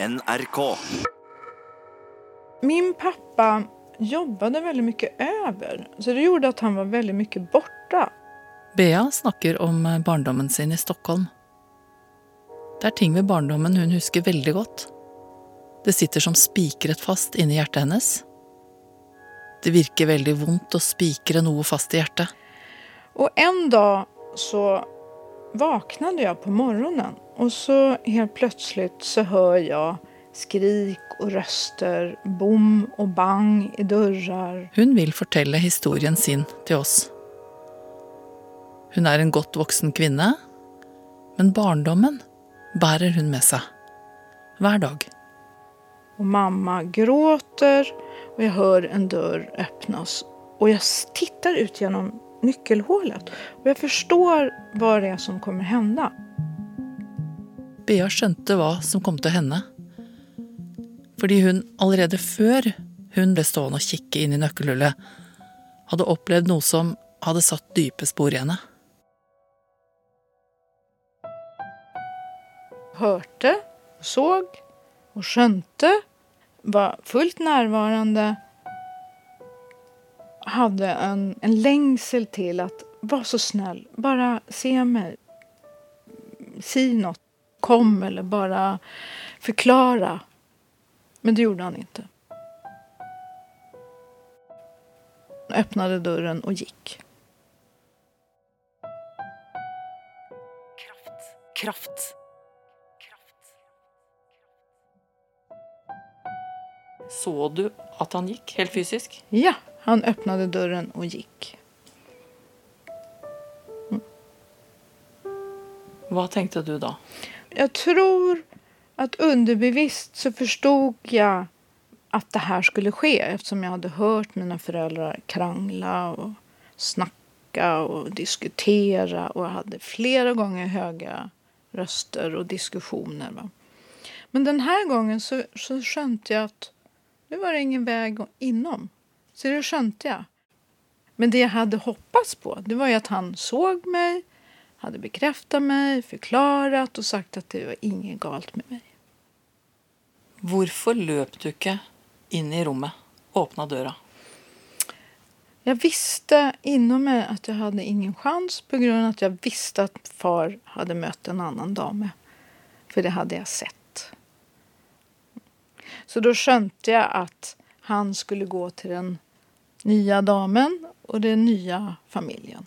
NRK. Min pappa jobbade väldigt mycket över, så det gjorde att han var väldigt mycket borta. Bea snakker om eh, barndommen sin i Stockholm. Det er ting ved barndommen hun husker veldig godt. Det sitter som spikret fast inni hjertet hennes. Det virker veldig vondt å spikre noe fast i hjertet. Och en dag så vaknade jag på morgonen och så helt plötsligt så hör jag skrik och röster, bom och bang i dörrar. Hun vil fortelle historien sin til oss. Hun er en godt voksen kvinne, men barndommen bærer hun med seg. Hver dag. Och mamma gråter och jag hör en dörr öppnas. Och jag tittar ut genom nyckelhålet och jag förstår vad det är som kommer hända. Bea skjønte hva som kom til å hende. Fordi hun allerede før hun ble stående og kikke inn i nøkkelhullet, hadde opplevd noe som hadde satt dype spor i henne. Hørte, såg och skjønte. var fullt närvarande hade en, en längsel till att vara så snäll, bara se mig. Säg något, kom eller bara förklara. Men det gjorde han inte. Han öppnade dörren och gick. Kraft. Så du at han gikk, helt fysisk? Ja, han öppnade dörren och gick. Hva tenkte du da? Jag tror att underbevisst så förstod jag att det här skulle ske eftersom jag hade hört mina föräldrar krangla och snacka och diskutera och jag hade flera gånger höga röster och diskussioner. Va? Men den här gången så, så skönte jag att nu var det ingen väg inom. Så det skönte jag. Men det jag hade hoppats på det var ju att han såg mig, hade bekräftat mig, förklarat och sagt att det var inget galt med mig. Hvorfor løp du ikke inn i rommet, åpna døra? Jag visste inom mig att jag hade ingen chans på grund av att jag visste att far hade mött en annan dam. För det hade jag sett. Så då skönte jag att han skulle gå till den nya damen och den nya familjen.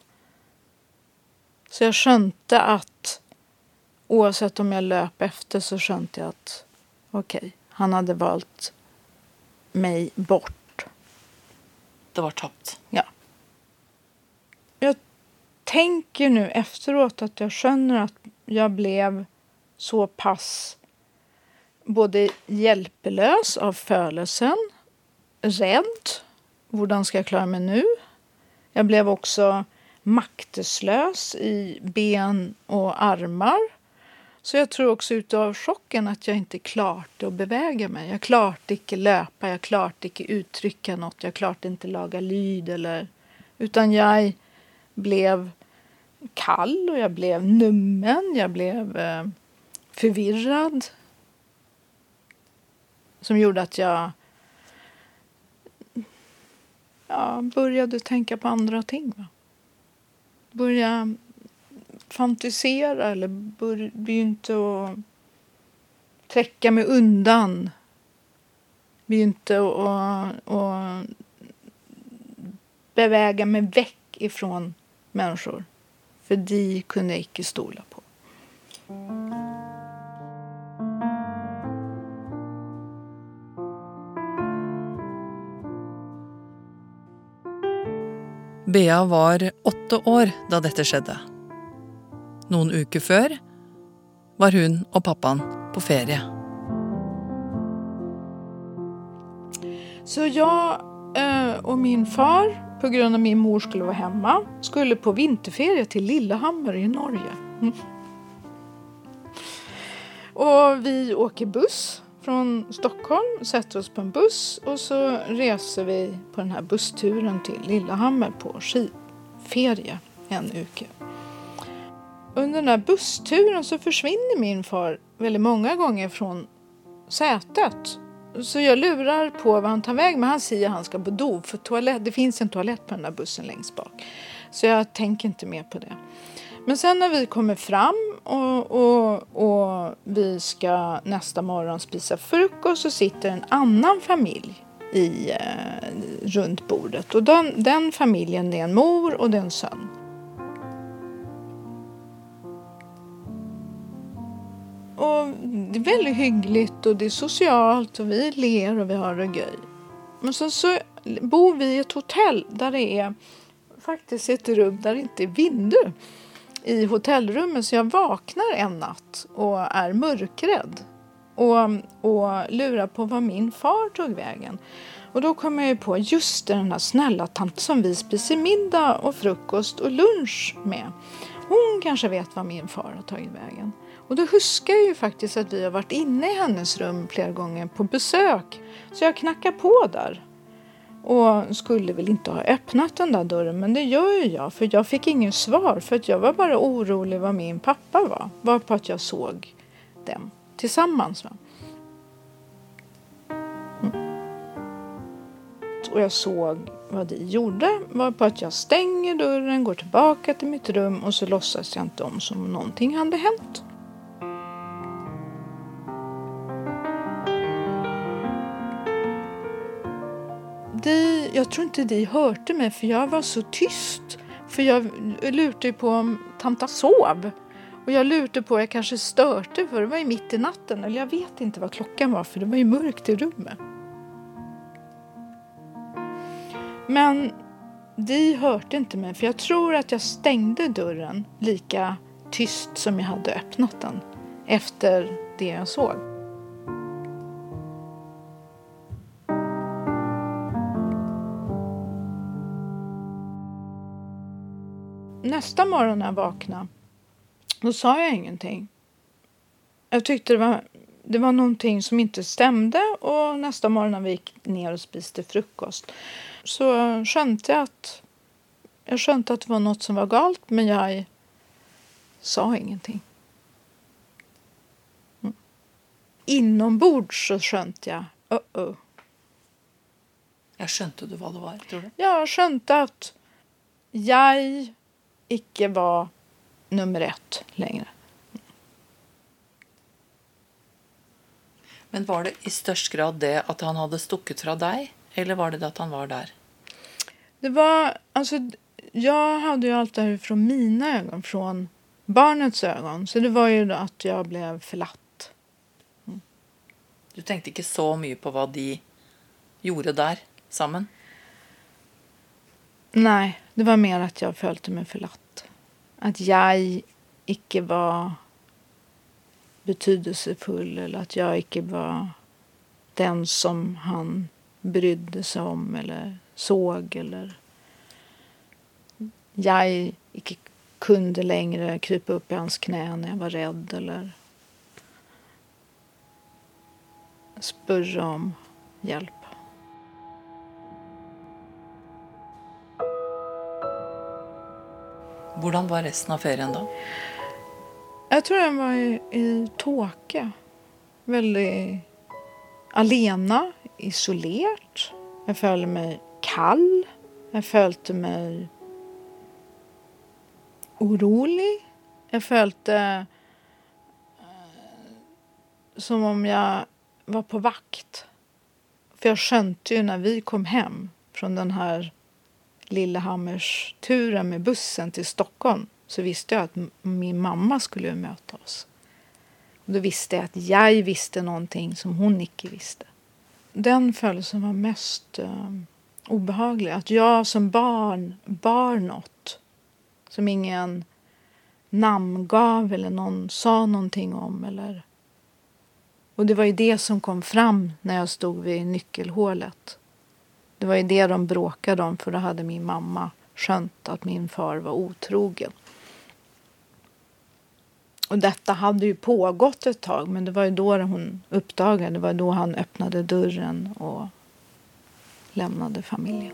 Så jag skönte att oavsett om jag löp efter så skönte jag att okej, okay, han hade valt mig bort. Det var tapt. Ja. Jag tänker nu efteråt att jag skönner att jag blev så pass både hjälplös av födelsen, rädd. Hur ska jag klara mig nu? Jag blev också makteslös i ben och armar. Så jag tror också utav chocken att jag inte klarte att beväga mig. Jag klarte inte löpa, jag klarte inte uttrycka något, jag klarte inte laga lyd eller... Utan jag blev kall och jag blev nummen, jag blev eh, förvirrad. Som gjorde att jag ja, började tänka på andra ting. Va? Börja fantisera eller begynte att träcka mig undan. Begynte att, att beväga mig väck ifrån människor. För de kunde jag icke stola på. Bea var åtte år da dette skjedde. Noen uker før var hun og pappaen på ferie. Så jag eh, och min far, på grund av min mor skulle vara hemma, skulle på vinterferie till Lillehammer i Norge. Mm. Och vi åker buss från Stockholm, sätter oss på en buss och så reser vi på den här bussturen till Lillehammer på skidferie en uke. Under den här bussturen så försvinner min far väldigt många gånger från sätet. Så jag lurar på vad han tar väg men han säger att han ska på dov för toalett, det finns en toalett på den där bussen längst bak. Så jag tänker inte mer på det. Men sen när vi kommer fram och, och, och vi ska nästa morgon spisa frukost så sitter en annan familj i, eh, runt bordet. Och den, den familjen är en mor och det är en son. Och det är väldigt hyggligt och det är socialt och vi ler och vi har det göj. Men sen så bor vi i ett hotell där det är faktiskt ett rum där det inte är vindu i hotellrummet så jag vaknar en natt och är mörkrädd och, och lurar på var min far tog vägen. Och då kommer jag ju på just den här snälla tanten som vi spiser middag och frukost och lunch med. Hon kanske vet var min far har tagit vägen. Och då huskar jag ju faktiskt att vi har varit inne i hennes rum flera gånger på besök. Så jag knackar på där. Och skulle väl inte ha öppnat den där dörren men det gör ju jag för jag fick ingen svar för att jag var bara orolig vad min pappa var. varpå att jag såg dem tillsammans. Va? Mm. Och jag såg vad de gjorde var på att jag stänger dörren, går tillbaka till mitt rum och så låtsas jag inte om som någonting hade hänt. De, jag tror inte de hörde mig för jag var så tyst. För jag lutade på om tanta sov. Och jag lutade på att jag kanske störte för det var ju mitt i natten. Eller jag vet inte vad klockan var för det var ju mörkt i rummet. Men de hörde inte mig för jag tror att jag stängde dörren lika tyst som jag hade öppnat den efter det jag såg. Nästa morgon när jag vaknade, då sa jag ingenting. Jag tyckte det var, det var någonting som inte stämde och nästa morgon när vi gick ner och spiste frukost så skönte jag att jag skönte att det var något som var galt men jag sa ingenting. Mm. Inombords så skönte jag, uh -oh. Jag skönte du vad det var, tror du? Jag skönte att jag icke var nummer ett längre. Men var det i störst grad det att han hade stuckit från dig eller var det det att han var där? Det var, alltså, jag hade ju allt det här från mina ögon, från barnets ögon. Så det var ju att jag blev förlatt. Mm. Du tänkte inte så mycket på vad de gjorde där samman? Nej, det var mer att jag följde mig förlatt att jag icke var betydelsefull eller att jag icke var den som han brydde sig om eller såg eller jag icke kunde längre krypa upp i hans knä när jag var rädd eller spurra om hjälp. Hur var resten av ferien då? Jag tror jag var i, i Tåke. Väldigt alena, isolerat. Jag följde mig kall. Jag följde mig orolig. Jag följde eh, som om jag var på vakt. För jag skönte ju när vi kom hem från den här Lillehammers-turen med bussen till Stockholm så visste jag att min mamma skulle möta oss. Och då visste jag att jag visste någonting som hon icke visste. Den födelsen var mest uh, obehaglig. Att jag som barn bar något som ingen namngav eller någon sa någonting om. Eller... Och det var ju det som kom fram när jag stod vid nyckelhålet. Det var ju det de bråkade om för då hade min mamma skönt att min far var otrogen. Och detta hade ju pågått ett tag men det var ju då hon uppdagade, det var då han öppnade dörren och lämnade familjen.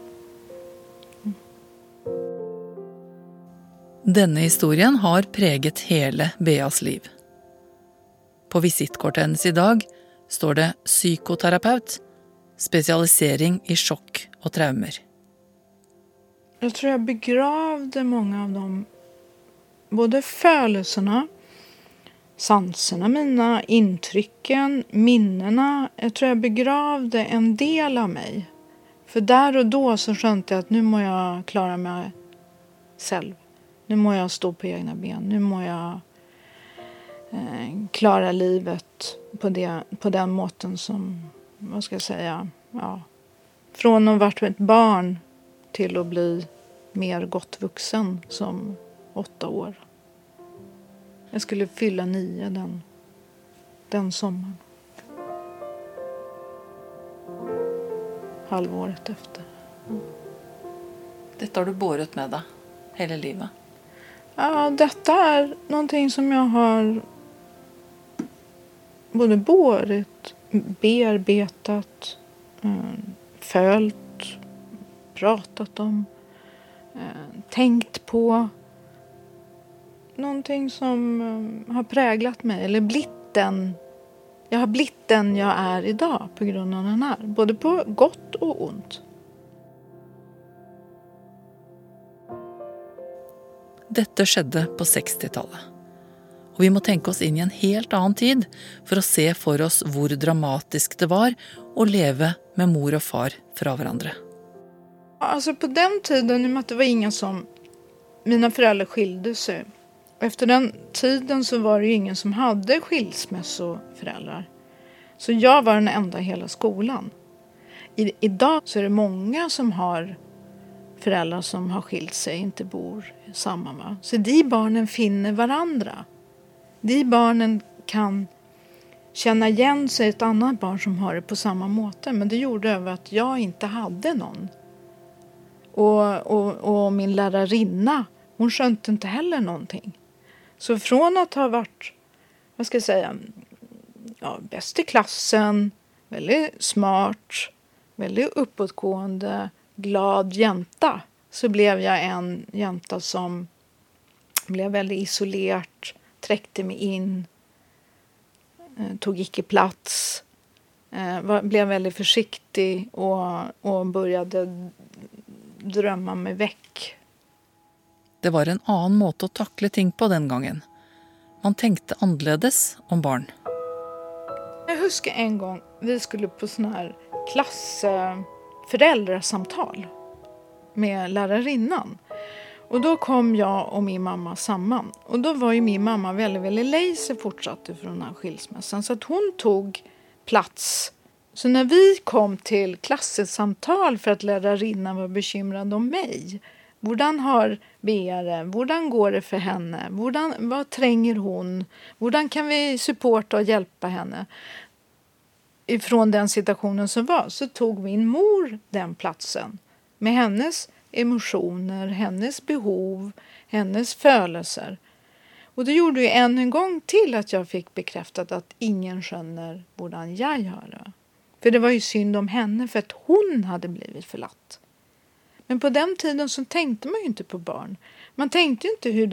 Mm. Denna historien har präglat hela Beas liv. På visitkortet hennes idag står det psykoterapeut, specialisering i chock och traumer. Jag tror jag begravde många av dem, både födelserna, sanserna mina, intrycken, minnena. Jag tror jag begravde en del av mig. För där och då så skönte jag att nu må jag klara mig själv. Nu må jag stå på egna ben. Nu må jag eh, klara livet på, det, på den måten som, vad ska jag säga, ja. Från att ha varit ett barn till att bli mer gott vuxen som åtta år. Jag skulle fylla nio den, den sommaren. Halvåret efter. Mm. Detta har du båret med dig hela livet? Ja, detta är någonting som jag har både bårit, bearbetat, eh, följt, pratat om, eh, tänkt på. Någonting som eh, har präglat mig, eller blivit den jag har blivit den jag är idag på grund av den här. Både på gott och ont. Detta skedde på 60-talet. Og vi må tänka oss in i en helt annan tid för att se for oss hur dramatiskt det var att leva med mor och far fra varandra. Alltså på den tiden, i och med att det var ingen som... Mina föräldrar skilde sig. Efter den tiden så var det ju ingen som hade skilsmässoföräldrar. Så jag var den enda i hela skolan. I, idag så är det många som har föräldrar som har skilt sig, inte bor samman. Va? Så de barnen finner varandra. Vi barnen kan känna igen sig ett annat barn som har det på samma måte. Men det gjorde över att jag inte hade någon. Och, och, och min lärarinna, hon skönte inte heller någonting. Så från att ha varit, vad ska jag säga, ja, bäst i klassen, väldigt smart, väldigt uppåtgående, glad jänta så blev jag en jänta som blev väldigt isolerad, träckte mig in, eh, tog icke plats, eh, var, blev väldigt försiktig och, och började drömma mig väck. Det var en annan måte att tackla ting på den gången. Man tänkte annorledes om barn. Jag huskar en gång vi skulle på sån här klassföräldrasamtal med lärarinnan. Och då kom jag och min mamma samman. Och då var ju min mamma väldigt, väldigt ledsen fortsatt från den här skilsmässan. Så att hon tog plats. Så när vi kom till klassesamtal för att lärarinnan var bekymrad om mig. Hur har Bea det? Hur går det för henne? Hvordan, vad tränger hon? Hur kan vi supporta och hjälpa henne? Ifrån den situationen som var så tog min mor den platsen med hennes emotioner, hennes behov, hennes födelser. Och det gjorde ju än en gång till att jag fick bekräftat att ingen skönner hur jag gör det. För det var ju synd om henne för att hon hade blivit förlatt. Men på den tiden så tänkte man ju inte på barn. Man tänkte inte hur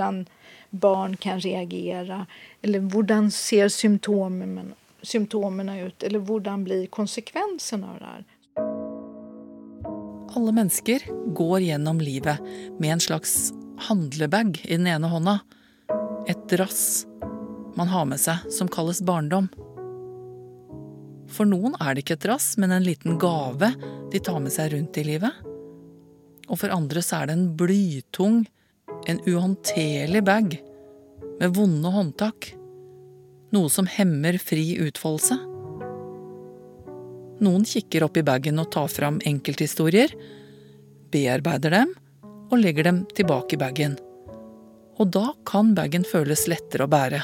barn kan reagera eller hur ser symptomen, symptomen ut eller hur blir konsekvenserna av det här. Alla människor går genom livet med en slags handlebag i den ena handen. Ett drass man har med sig som kallas barndom. För noen är det inte et drass, men en liten gave de tar med sig rundt i livet. Og för andra så är det en blytung, en uhåndterlig bag med vonde håndtak. Något som hämmar fri utfoldelse. Någon kikar upp i bagen och tar fram enkelthistorier, bearbetar dem och lägger dem tillbaka i bagen. Och då kan bagen kännas lättare att bära.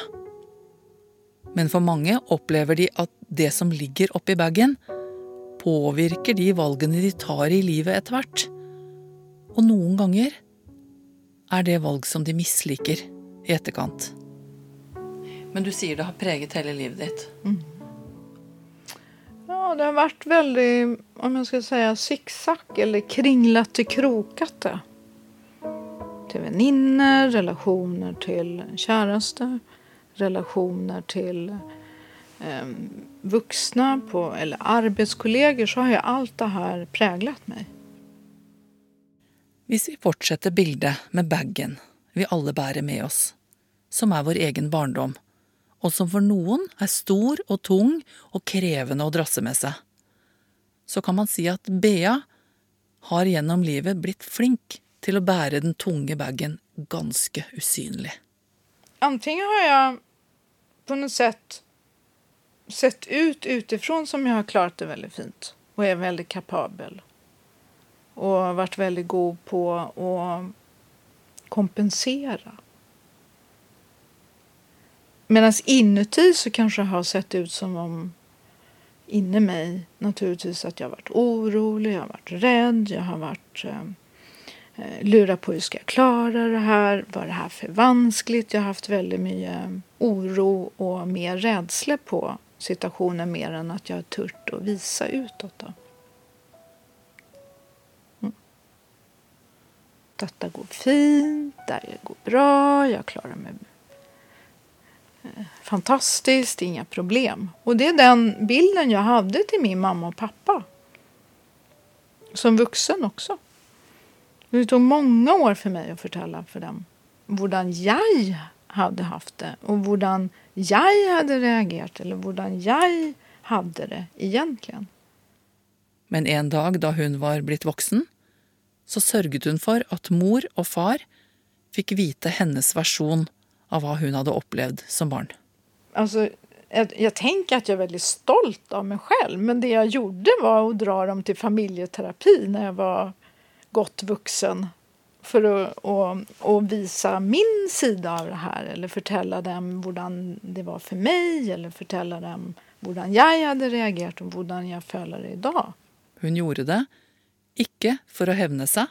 Men för många upplever de att det som ligger oppi bagen, påverkar de valgene de tar i livet efterhvert. Och noen gånger är det valg som de missliker i etterkant. Men du säger det har präglat hela livet ditt. Mm. Ja, det har varit väldigt, om jag ska säga zigzag eller kringlat till krokat Till väninnor, relationer till käraste, relationer till eh, vuxna på, eller arbetskollegor så har ju allt det här präglat mig. Hvis vi fortsetter bildet med bagen vi alle bærer med oss, som er vår egen barndom, og som for noen er stor og tung og krevende å drasse med seg, så kan man si at Bea har gjennom livet blitt flink til å bære den tunge bagen ganske usynlig. Antingen har jag på något sätt sett ut utifrån som jag har klarat det väldigt fint och är väldigt kapabel och varit väldigt god på att kompensera. Medan inuti så kanske det har sett ut som om inne mig naturligtvis att jag har varit orolig, jag har varit rädd, jag har varit eh, eh lura på hur ska jag klara det här, var det här för vanskligt? Jag har haft väldigt mycket oro och mer rädsla på situationen mer än att jag har turt att visa utåt. Då. Mm. detta går fint, det går bra, jag klarar mig fantastiskt, inga problem. Och det är den bilden jag hade till min mamma och pappa. Som vuxen också. Det tog många år för mig att förtälla för dem hur jag hade haft det och hur jag hade reagerat eller hur jag hade det egentligen. Men en dag då hon var blivit vuxen så sørget hon för att mor och far fick veta hennes version av hva hun hadde opplevd som barn. Alltså, jag, jag tänker att jag är väldigt stolt av mig själv men det jag gjorde var att dra dem till familjeterapi när jag var gott vuxen för att och, och visa min sida av det här eller förtälla dem hur det var för mig eller förtälla dem hur jag hade reagerat och hur jag det idag. Hon gjorde det Ikke for å hevne seg,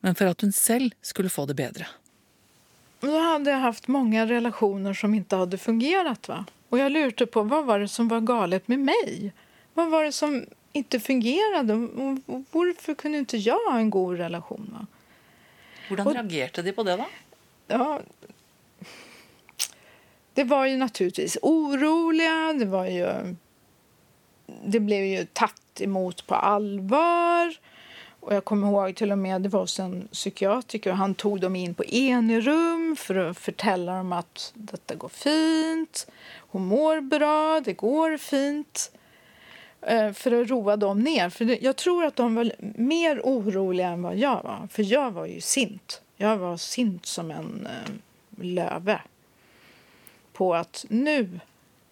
men för att hon själv skulle få det bättre. Då hade jag haft många relationer som inte hade fungerat. Va? Och jag lurade på vad var det som var galet med mig. Vad var det som inte fungerade? Och varför kunde inte jag ha en god relation? Va? Hur reagerade de på det då? Ja, det var ju naturligtvis oroliga. Det var ju... Det blev ju tatt emot på allvar. Och jag kommer ihåg till och med, det var hos en psykiatriker och han tog dem in på enirum för att förtälla dem att detta går fint, hon mår bra, det går fint. Eh, för att roa dem ner. För jag tror att de var mer oroliga än vad jag var. För jag var ju sint. Jag var sint som en eh, löve. På att nu,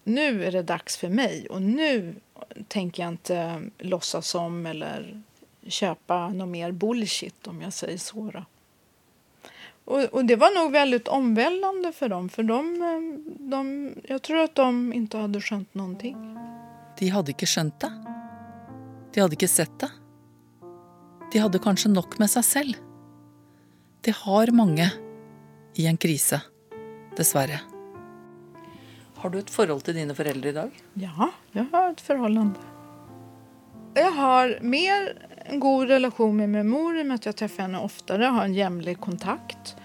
nu är det dags för mig och nu tänker jag inte eh, låtsas som eller köpa något mer bullshit om jag säger så. Då. Och, och, det var nog väldigt omvälvande för dem. För de, de, jag tror att de inte hade skönt någonting. De hade inte skönt det. De hade inte sett det. De hade kanske nog med sig själv. Det har många i en kris, dessvärre. Har du ett förhållande till dina föräldrar idag? Ja, jag har ett förhållande. Jag har mer en god relation med min mor i och med att jag träffar henne oftare, har en jämlik kontakt.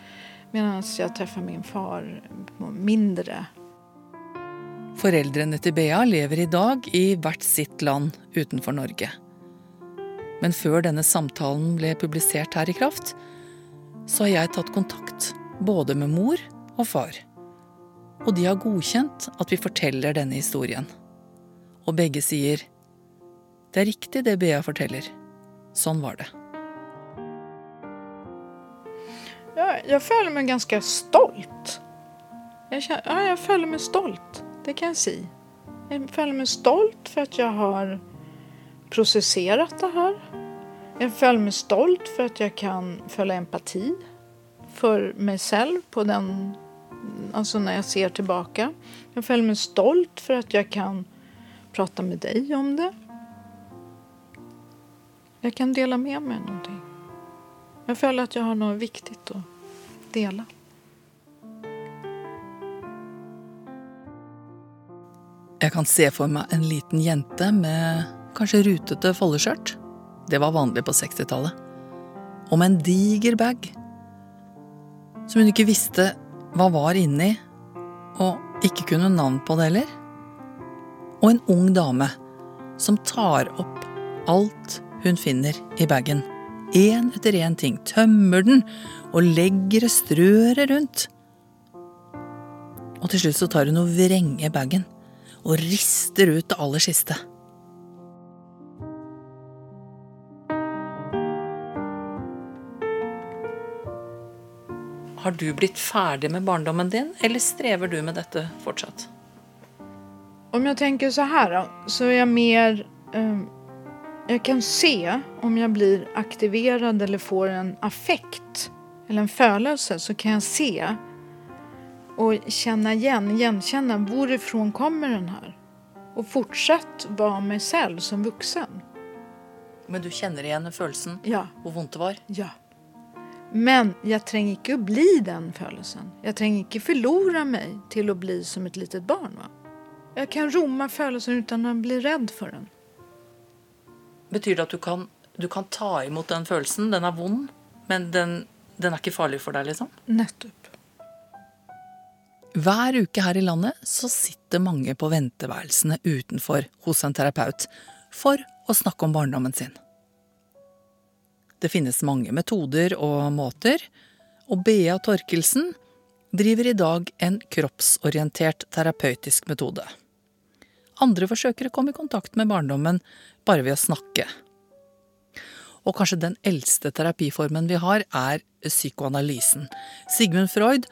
Medan jag träffar min far mindre. Föräldrarna till Bea lever idag i vart sitt land utanför Norge. Men før denne samtalen ble publisert her i Kraft, så har jeg tatt kontakt både med mor og far. Og de har godkjent at vi forteller denne historien. Og begge sier det er riktig det Bea forteller. Sånn var det. Jag, jag följer mig ganska stolt. Jag, känner, ja, jag följer mig stolt, det kan jag säga. Jag följer mig stolt för att jag har processerat det här. Jag följer mig stolt för att jag kan följa empati för mig själv på den, alltså när jag ser tillbaka. Jag följer mig stolt för att jag kan prata med dig om det. Jag kan dela med mig någonting. Jag känner att jag har något viktigt att dela. Jag kan se för mig en liten jente med kanske rutete foldeskjørt. Det var vanligt på 60-talet. Och med en diger bag. Som hon inte visste vad var i. och inte kunde namn på det heller. Och en ung dame som tar upp allt hun finner i bagen. Én etter én ting. Tømmer den og legger det, strør rundt. Og til slutt så tar hun og vrenger bagen og rister ut det aller siste. Har du blitt ferdig med barndommen din, eller strever du med dette fortsatt? Om jag tänker så här då, så är jag mer... Eh, jag kan se om jag blir aktiverad eller får en affekt eller en födelse så kan jag se och känna igen, igenkänna varifrån kommer den här? Och fortsatt vara mig själv som vuxen. Men du kjenner igjen følelsen? Ja. Hvor vondt det var? Ja. Men jeg trenger ikke å bli den følelsen. Jeg trenger ikke forlore meg til å bli som et litet barn. Va? Jeg kan romme følelsen uten å bli redd for den. Betyr det at du kan, du kan ta imot den følelsen? Den er vond, men den, den er ikke farlig for deg, liksom? Nettopp. Hver uke her i landet så sitter mange på venteværelsene utenfor hos en terapeut for å snakke om barndommen sin. Det finnes mange metoder og måter, og Bea Torkelsen driver i dag en kroppsorientert terapeutisk metode. Andre forsøker å komme i kontakt med barndommen bare ved å snakke. Og kanskje den eldste terapiformen vi har, er psykoanalysen. Sigmund Freud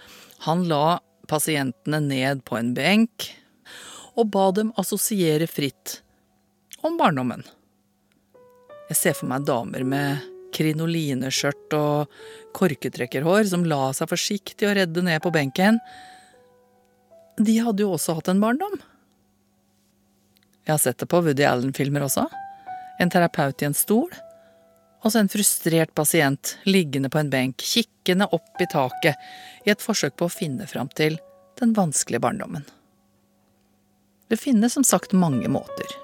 han la pasientene ned på en benk og ba dem assosiere fritt om barndommen. Jeg ser for meg damer med krinolineskjørt og korketrekkerhår som la seg forsiktig og redde ned på benken. De hadde jo også hatt en barndom. Jeg har sett det på Woody Allen-filmer også. En terapeut i en stol, og så en frustrert pasient liggende på en benk, kikkende opp i taket i et forsøk på å finne fram til den vanskelige barndommen. Det finnes som sagt mange måter.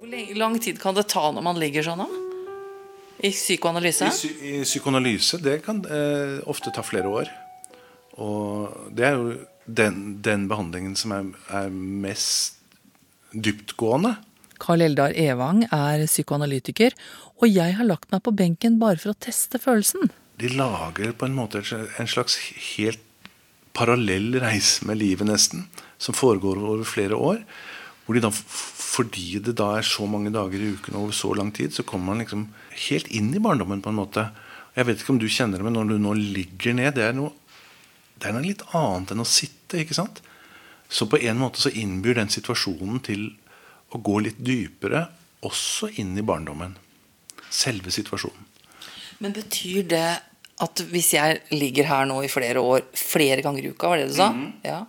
Hvor lang tid kan det ta når man ligger sånn, da? I psykoanalyse? I, psy I, psykoanalyse det kan eh, ofte ta flere år. Og det er jo den, den behandlingen som er, er mest dyptgående. Karl Eldar Evang er psykoanalytiker, og jeg har lagt meg på benken bare for å teste følelsen. De lager på en måte en slags helt parallell reise med livet, nesten, som foregår over flere år. Hvor de da, fordi det da er så mange dager i uken over så lang tid, så kommer man liksom helt inn i barndommen på en måte. Jeg vet ikke om du kjenner det, men når du nå ligger ned, det er noe, det er noe litt annet enn å sitte. ikke sant? Så på en måte så innbyr den situasjonen til å gå litt dypere, også inn i barndommen. Selve situasjonen. Men betyr det at hvis jeg ligger her nå i flere år, flere ganger i uka, var det du sa? Mm. Ja.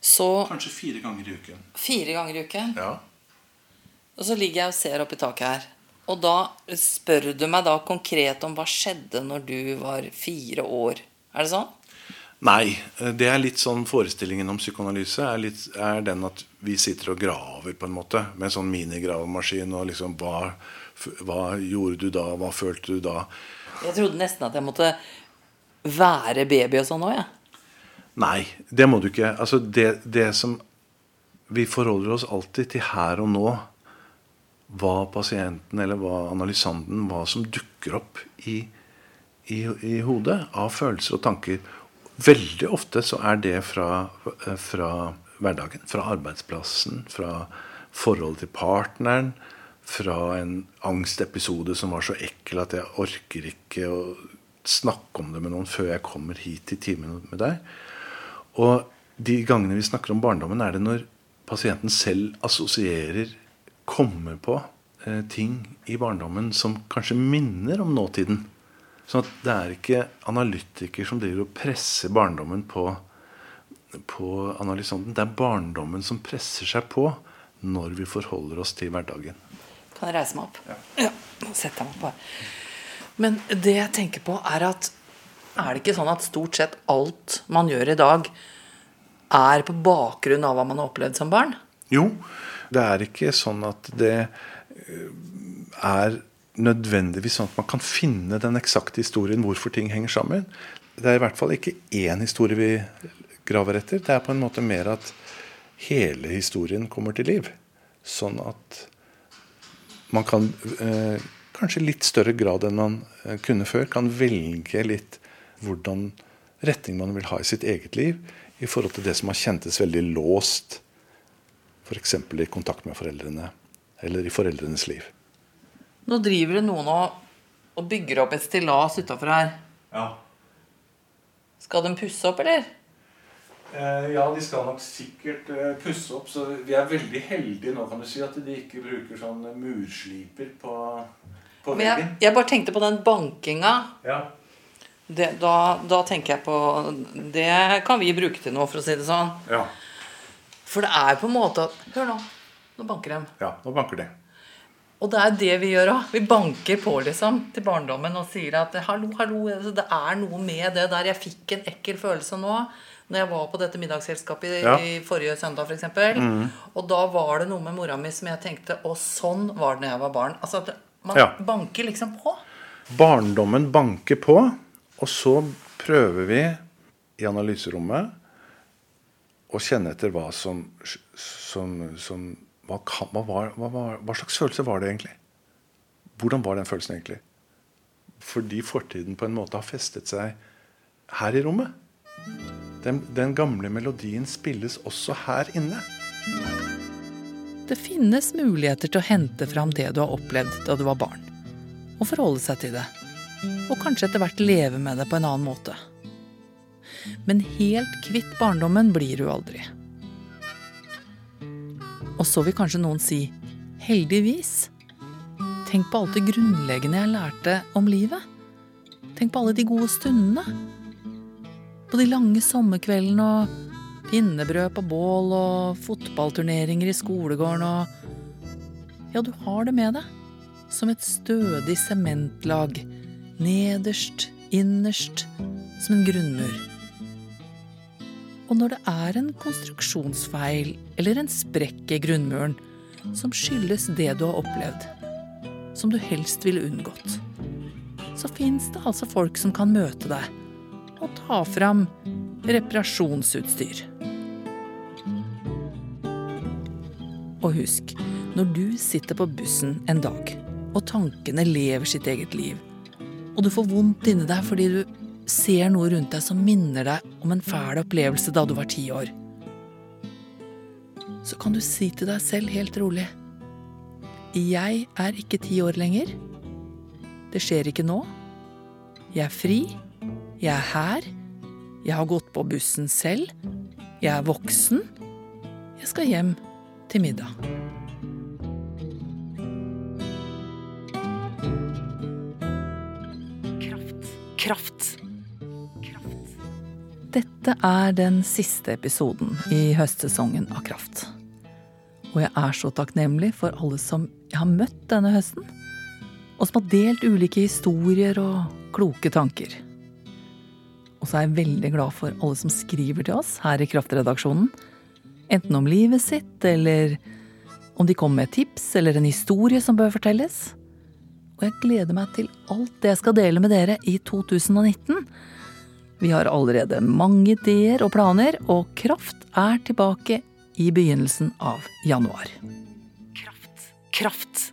Så Kanskje fire ganger i uken. Fire ganger i uken? Ja. Og så ligger jeg og ser opp i taket her. Og da spør du meg da konkret om hva skjedde når du var fire år. Er det sånn? Nei. Det er litt sånn forestillingen om psykoanalyse er, litt, er den at vi sitter og graver på en måte med en sånn minigravemaskin. Og liksom hva, hva gjorde du da? Hva følte du da? Jeg trodde nesten at jeg måtte være baby og sånn òg, jeg. Nei, det må du ikke. Altså det, det, som Vi forholder oss alltid til her og nå. Hva pasienten eller hva analysanten hva som dukker opp i, i, i hodet av følelser og tanker. Veldig ofte så er det fra, fra hverdagen. Fra arbeidsplassen. Fra forholdet til partneren. Fra en angstepisode som var så ekkel at jeg orker ikke å snakke om det med noen før jeg kommer hit i timen med deg. Og de gangene vi snakker om barndommen, er det når pasienten selv assosierer, kommer på eh, ting i barndommen som kanskje minner om nåtiden. Sånn at det er ikke analytiker som driver og presser barndommen på, på analysanten. Det er barndommen som presser seg på når vi forholder oss til hverdagen. Kan jeg reise meg opp? Ja. ja jeg meg opp her. Men det jeg tenker på, er at er det ikke sånn at stort sett alt man gjør i dag, er på bakgrunn av hva man har opplevd som barn? Jo, det er ikke sånn at det eh, er nødvendigvis sånn at man kan finne den eksakte historien hvorfor ting henger sammen. Det er i hvert fall ikke én historie vi graver etter. Det er på en måte mer at hele historien kommer til liv. Sånn at man kan eh, kanskje i litt større grad enn man eh, kunne før, kan velge litt hvordan retning man vil ha i sitt eget liv i forhold til det som har kjentes veldig låst, f.eks. i kontakt med foreldrene eller i foreldrenes liv. Nå driver det noen og, og bygger opp et stillas utafor her. Ja. Skal de pusse opp, eller? Eh, ja, de skal nok sikkert eh, pusse opp. Så vi er veldig heldige nå, kan du si, at de ikke bruker sånn mursliper på, på Men jeg, veggen. jeg bare tenkte på den bankinga. Ja. Det, da, da tenker jeg på Det kan vi bruke til noe, for å si det sånn. Ja. For det er på en måte at Hør nå. Nå banker de. ja, nå banker de. Og det er det vi gjør òg. Vi banker på liksom til barndommen og sier at hallo, hallo, altså, det er noe med det der. Jeg fikk en ekkel følelse nå når jeg var på dette middagsselskapet i, Ja. i forrige søndag f.eks. eksempel Og da var det noe med mora mi som jeg tenkte Og sånn var det når jeg var barn. Altså at man Ja. banker liksom på. Barndommen banker på, og så prøver vi i analyserommet å kjenne etter hva som, som, som hva, kan, hva, var, hva, var, hva slags følelse var det egentlig? Hvordan var den følelsen egentlig? Fordi fortiden på en måte har festet seg her i rommet. Den, den gamle melodien spilles også her inne. Det finnes muligheter til å hente fram det du har opplevd da du var barn, og forholde seg til det. Og kanskje etter hvert leve med det på en annen måte. Men helt kvitt barndommen blir du aldri. Og så vil kanskje noen si heldigvis. Tenk på alt det grunnleggende jeg lærte om livet. Tenk på alle de gode stundene. På de lange sommerkveldene og pinnebrød på bål og fotballturneringer i skolegården og Ja, du har det med deg. Som et stødig sementlag. Nederst, innerst, som en grunnmur. Og når det er en konstruksjonsfeil eller en sprekk i grunnmuren som skyldes det du har opplevd, som du helst ville unngått, så fins det altså folk som kan møte deg og ta fram reparasjonsutstyr. Og husk, når du sitter på bussen en dag, og tankene lever sitt eget liv, og du får vondt inni deg fordi du ser noe rundt deg som minner deg om en fæl opplevelse da du var ti år, så kan du si til deg selv helt rolig Jeg er ikke ti år lenger. Det skjer ikke nå. Jeg er fri. Jeg er her. Jeg har gått på bussen selv. Jeg er voksen. Jeg skal hjem til middag. Kraft. Kraft. Dette er den siste episoden i høstsesongen av Kraft. Og jeg er så takknemlig for alle som jeg har møtt denne høsten. Og som har delt ulike historier og kloke tanker. Og så er jeg veldig glad for alle som skriver til oss her i Kraftredaksjonen. Enten om livet sitt, eller om de kommer med tips eller en historie som bør fortelles. Og jeg gleder meg til alt det jeg skal dele med dere i 2019. Vi har allerede mange ideer og planer, og Kraft er tilbake i begynnelsen av januar. Kraft. Kraft.